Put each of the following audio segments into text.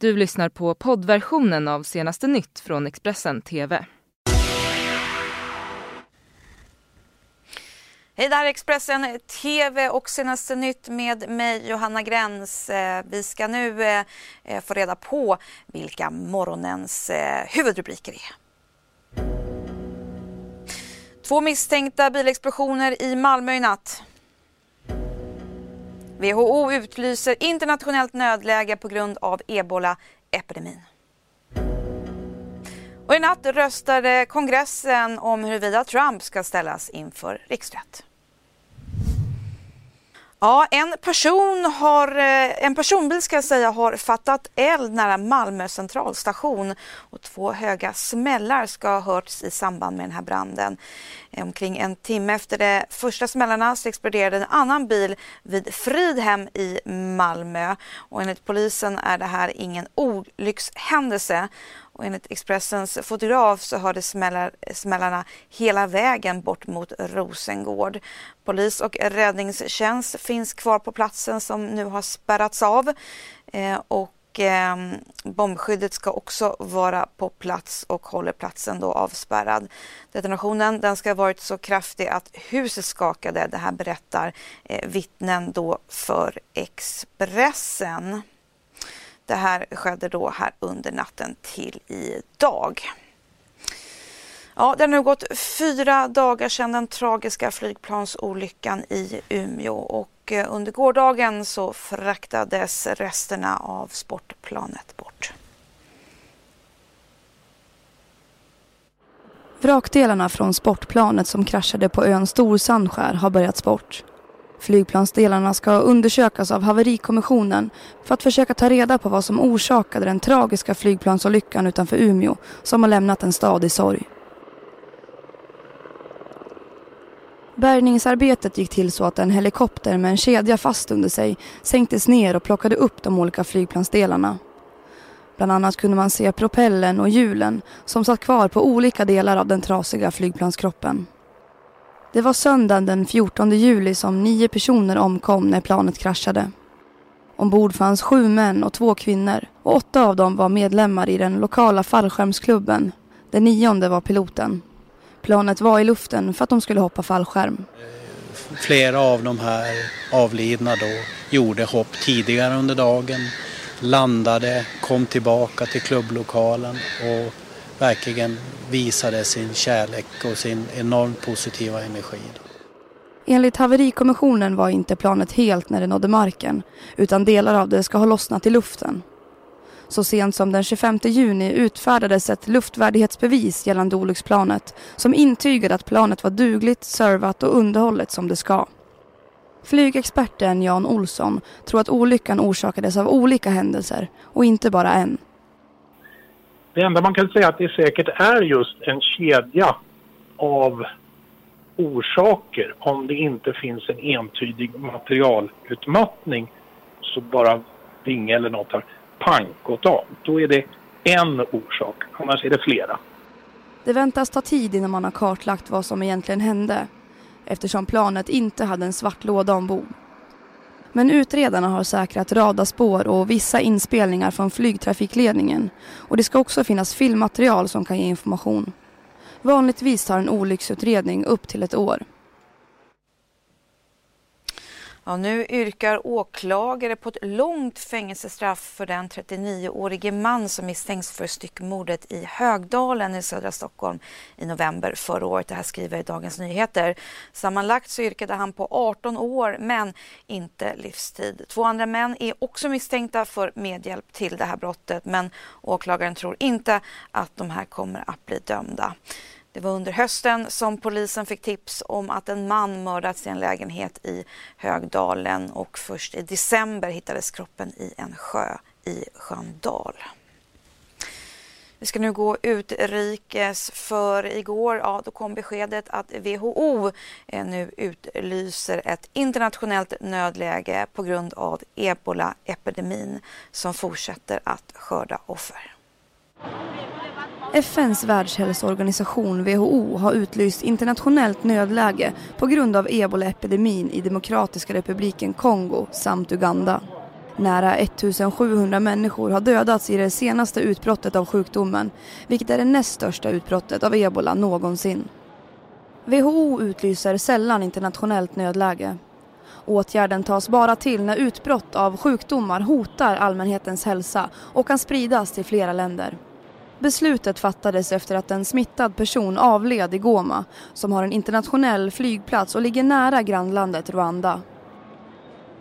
Du lyssnar på poddversionen av senaste nytt från Expressen TV. Hej, det här är Expressen TV och senaste nytt med mig Johanna Gräns. Eh, vi ska nu eh, eh, få reda på vilka morgonens huvudrubriker är. Två misstänkta bilexplosioner i Malmö i natt. WHO utlyser internationellt nödläge på grund av ebola-epidemin. Och I natt röstade kongressen om huruvida Trump ska ställas inför riksrätt. Ja, en person har, eh, en personbil ska jag säga har fattat eld nära Malmö centralstation och två höga smällar ska ha hörts i samband med den här branden. Eh, omkring en timme efter de första smällarna så exploderade en annan bil vid Fridhem i Malmö och enligt polisen är det här ingen olyckshändelse och enligt Expressens fotograf så hörde smällar, smällarna hela vägen bort mot Rosengård. Polis och räddningstjänst finns kvar på platsen som nu har spärrats av. Eh, och eh, bombskyddet ska också vara på plats och håller platsen då avspärrad. Detonationen den ska ha varit så kraftig att huset skakade. Det här berättar eh, vittnen då för Expressen. Det här skedde då här under natten till idag. Ja, det har nu gått fyra dagar sedan den tragiska flygplansolyckan i Umeå och eh, under gårdagen så fraktades resterna av sportplanet bort. Vrakdelarna från sportplanet som kraschade på ön Storsandskär har börjats bort. Flygplansdelarna ska undersökas av haverikommissionen för att försöka ta reda på vad som orsakade den tragiska flygplansolyckan utanför Umeå som har lämnat en stad i sorg. Bärgningsarbetet gick till så att en helikopter med en kedja fast under sig sänktes ner och plockade upp de olika flygplansdelarna. Bland annat kunde man se propellen och hjulen som satt kvar på olika delar av den trasiga flygplanskroppen. Det var söndagen den 14 juli som nio personer omkom när planet kraschade. Ombord fanns sju män och två kvinnor och åtta av dem var medlemmar i den lokala fallskärmsklubben. Den nionde var piloten. Planet var i luften för att de skulle hoppa fallskärm. Flera av de här avlidna då gjorde hopp tidigare under dagen, landade, kom tillbaka till klubblokalen och verkligen visade sin kärlek och sin enormt positiva energi. Enligt haverikommissionen var inte planet helt när det nådde marken utan delar av det ska ha lossnat i luften. Så sent som den 25 juni utfärdades ett luftvärdighetsbevis gällande olycksplanet som intygade att planet var dugligt, servat och underhållet som det ska. Flygexperten Jan Olsson tror att olyckan orsakades av olika händelser och inte bara en. Det enda man kan säga att det säkert är just en kedja av orsaker om det inte finns en entydig materialutmattning så bara vinge eller något har pang gått av. Då är det en orsak, annars är det flera. Det väntas ta tid innan man har kartlagt vad som egentligen hände eftersom planet inte hade en svart låda ombord. Men utredarna har säkrat radarspår och vissa inspelningar från flygtrafikledningen och det ska också finnas filmmaterial som kan ge information. Vanligtvis tar en olycksutredning upp till ett år. Ja, nu yrkar åklagare på ett långt fängelsestraff för den 39-årige man som misstänks för styckmordet i Högdalen i södra Stockholm i november förra året. Det här skriver Dagens Nyheter. Sammanlagt så yrkade han på 18 år, men inte livstid. Två andra män är också misstänkta för medhjälp till det här brottet, men åklagaren tror inte att de här kommer att bli dömda. Det var under hösten som polisen fick tips om att en man mördats i en lägenhet i Högdalen och först i december hittades kroppen i en sjö i Sköndal. Vi ska nu gå utrikes för igår ja, då kom beskedet att WHO eh, nu utlyser ett internationellt nödläge på grund av ebola-epidemin som fortsätter att skörda offer. FNs världshälsoorganisation WHO har utlyst internationellt nödläge på grund av ebolaepidemin i Demokratiska republiken Kongo samt Uganda. Nära 1700 människor har dödats i det senaste utbrottet av sjukdomen, vilket är det näst största utbrottet av ebola någonsin. WHO utlyser sällan internationellt nödläge. Åtgärden tas bara till när utbrott av sjukdomar hotar allmänhetens hälsa och kan spridas till flera länder. Beslutet fattades efter att en smittad person avled i Goma som har en internationell flygplats och ligger nära grannlandet Rwanda.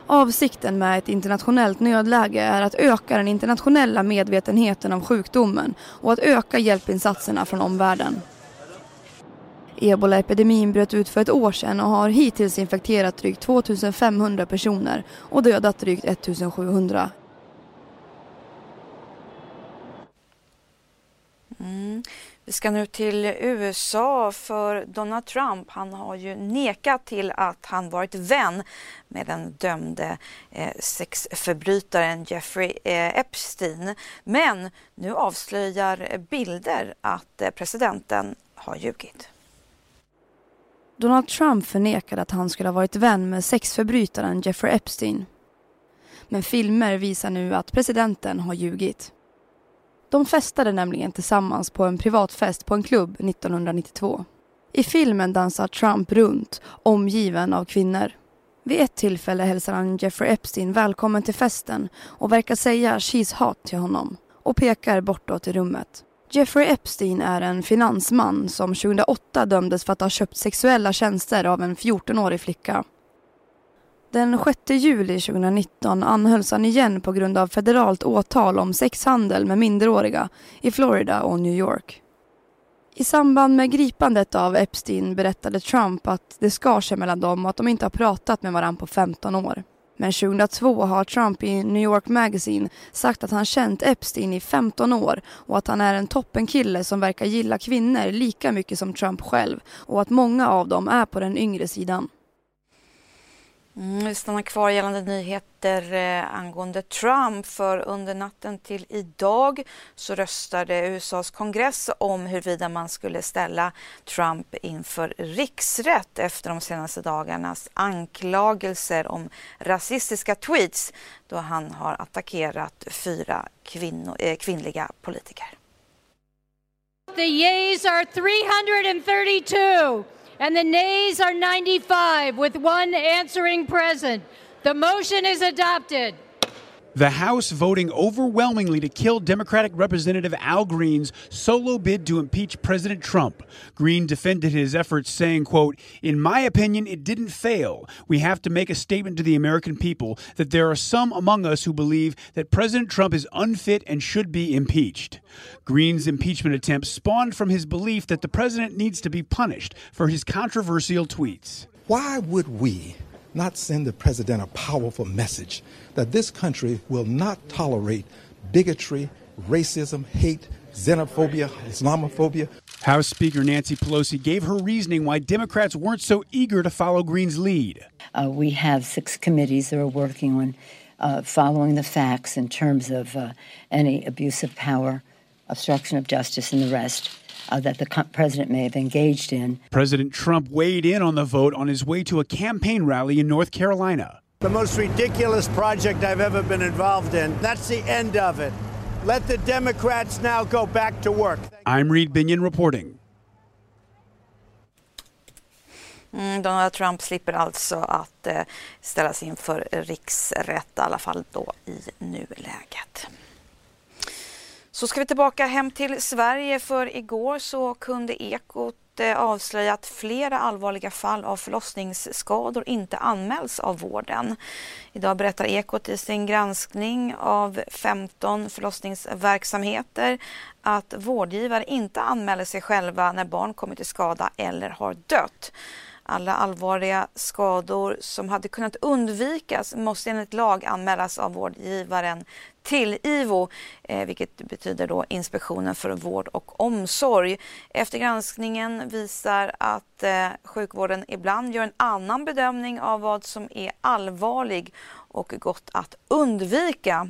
Avsikten med ett internationellt nödläge är att öka den internationella medvetenheten om sjukdomen och att öka hjälpinsatserna från omvärlden. Ebolaepidemin bröt ut för ett år sedan och har hittills infekterat drygt 2500 personer och dödat drygt 1700. Mm. Vi ska nu till USA för Donald Trump. Han har ju nekat till att han varit vän med den dömde eh, sexförbrytaren Jeffrey eh, Epstein. Men nu avslöjar bilder att eh, presidenten har ljugit. Donald Trump förnekade att han skulle ha varit vän med sexförbrytaren Jeffrey Epstein. Men filmer visar nu att presidenten har ljugit. De festade nämligen tillsammans på en privatfest på en klubb 1992. I filmen dansar Trump runt, omgiven av kvinnor. Vid ett tillfälle hälsar han Jeffrey Epstein välkommen till festen och verkar säga “She's hot” till honom och pekar bortåt i rummet. Jeffrey Epstein är en finansman som 2008 dömdes för att ha köpt sexuella tjänster av en 14-årig flicka. Den 6 juli 2019 anhölls han igen på grund av federalt åtal om sexhandel med minderåriga i Florida och New York. I samband med gripandet av Epstein berättade Trump att det skar sig mellan dem och att de inte har pratat med varandra på 15 år. Men 2002 har Trump i New York Magazine sagt att han känt Epstein i 15 år och att han är en toppenkille som verkar gilla kvinnor lika mycket som Trump själv och att många av dem är på den yngre sidan. Mm, vi stannar kvar gällande nyheter eh, angående Trump för under natten till idag så röstade USAs kongress om huruvida man skulle ställa Trump inför riksrätt efter de senaste dagarnas anklagelser om rasistiska tweets då han har attackerat fyra kvinno, eh, kvinnliga politiker. The yeas are 332. And the nays are 95 with one answering present. The motion is adopted. The House voting overwhelmingly to kill Democratic Representative Al Green's solo bid to impeach President Trump. Green defended his efforts saying, quote, "In my opinion, it didn't fail. We have to make a statement to the American people that there are some among us who believe that President Trump is unfit and should be impeached." Green's impeachment attempt spawned from his belief that the president needs to be punished for his controversial tweets. Why would we not send the president a powerful message that this country will not tolerate bigotry, racism, hate, xenophobia, Islamophobia. House Speaker Nancy Pelosi gave her reasoning why Democrats weren't so eager to follow Green's lead. Uh, we have six committees that are working on uh, following the facts in terms of uh, any abuse of power, obstruction of justice, and the rest uh, that the president may have engaged in. President Trump weighed in on the vote on his way to a campaign rally in North Carolina. The most ridiculous project I've ever been involved in. That's the end of it. Let the Democrats now go back to work. I'm Reed Binion reporting. Mm, Donald Trump slipper alltså att eh, ställas inför riksrätt, i alla fall då i nuläget. Så ska vi tillbaka hem till Sverige för igår så kunde Ekot eh, avslöja att flera allvarliga fall av förlossningsskador inte anmäls av vården. Idag berättar Ekot i sin granskning av 15 förlossningsverksamheter att vårdgivare inte anmäler sig själva när barn kommit till skada eller har dött. Alla allvarliga skador som hade kunnat undvikas måste enligt lag anmälas av vårdgivaren till IVO, eh, vilket betyder då Inspektionen för vård och omsorg. Efter granskningen visar att eh, sjukvården ibland gör en annan bedömning av vad som är allvarlig och gott att undvika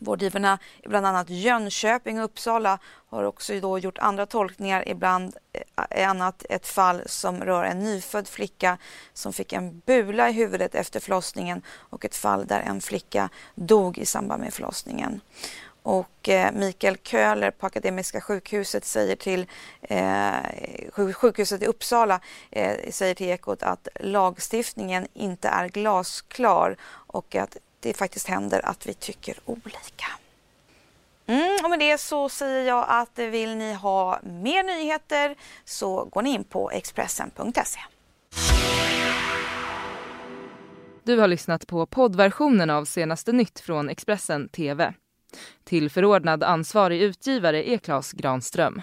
Vårdgivarna i bland annat Jönköping och Uppsala har också då gjort andra tolkningar, ibland eh, annat ett fall som rör en nyfödd flicka som fick en bula i huvudet efter förlossningen och ett fall där en flicka dog i samband med förlossningen. Och eh, Mikael Köhler på Akademiska sjukhuset säger till eh, sjukhuset i Uppsala eh, säger till Ekot att lagstiftningen inte är glasklar och att det faktiskt händer att vi tycker olika. Mm, och med det så säger jag att vill ni ha mer nyheter så går ni in på Expressen.se. Du har lyssnat på poddversionen av senaste nytt från Expressen TV. Till förordnad ansvarig utgivare är Klas Granström.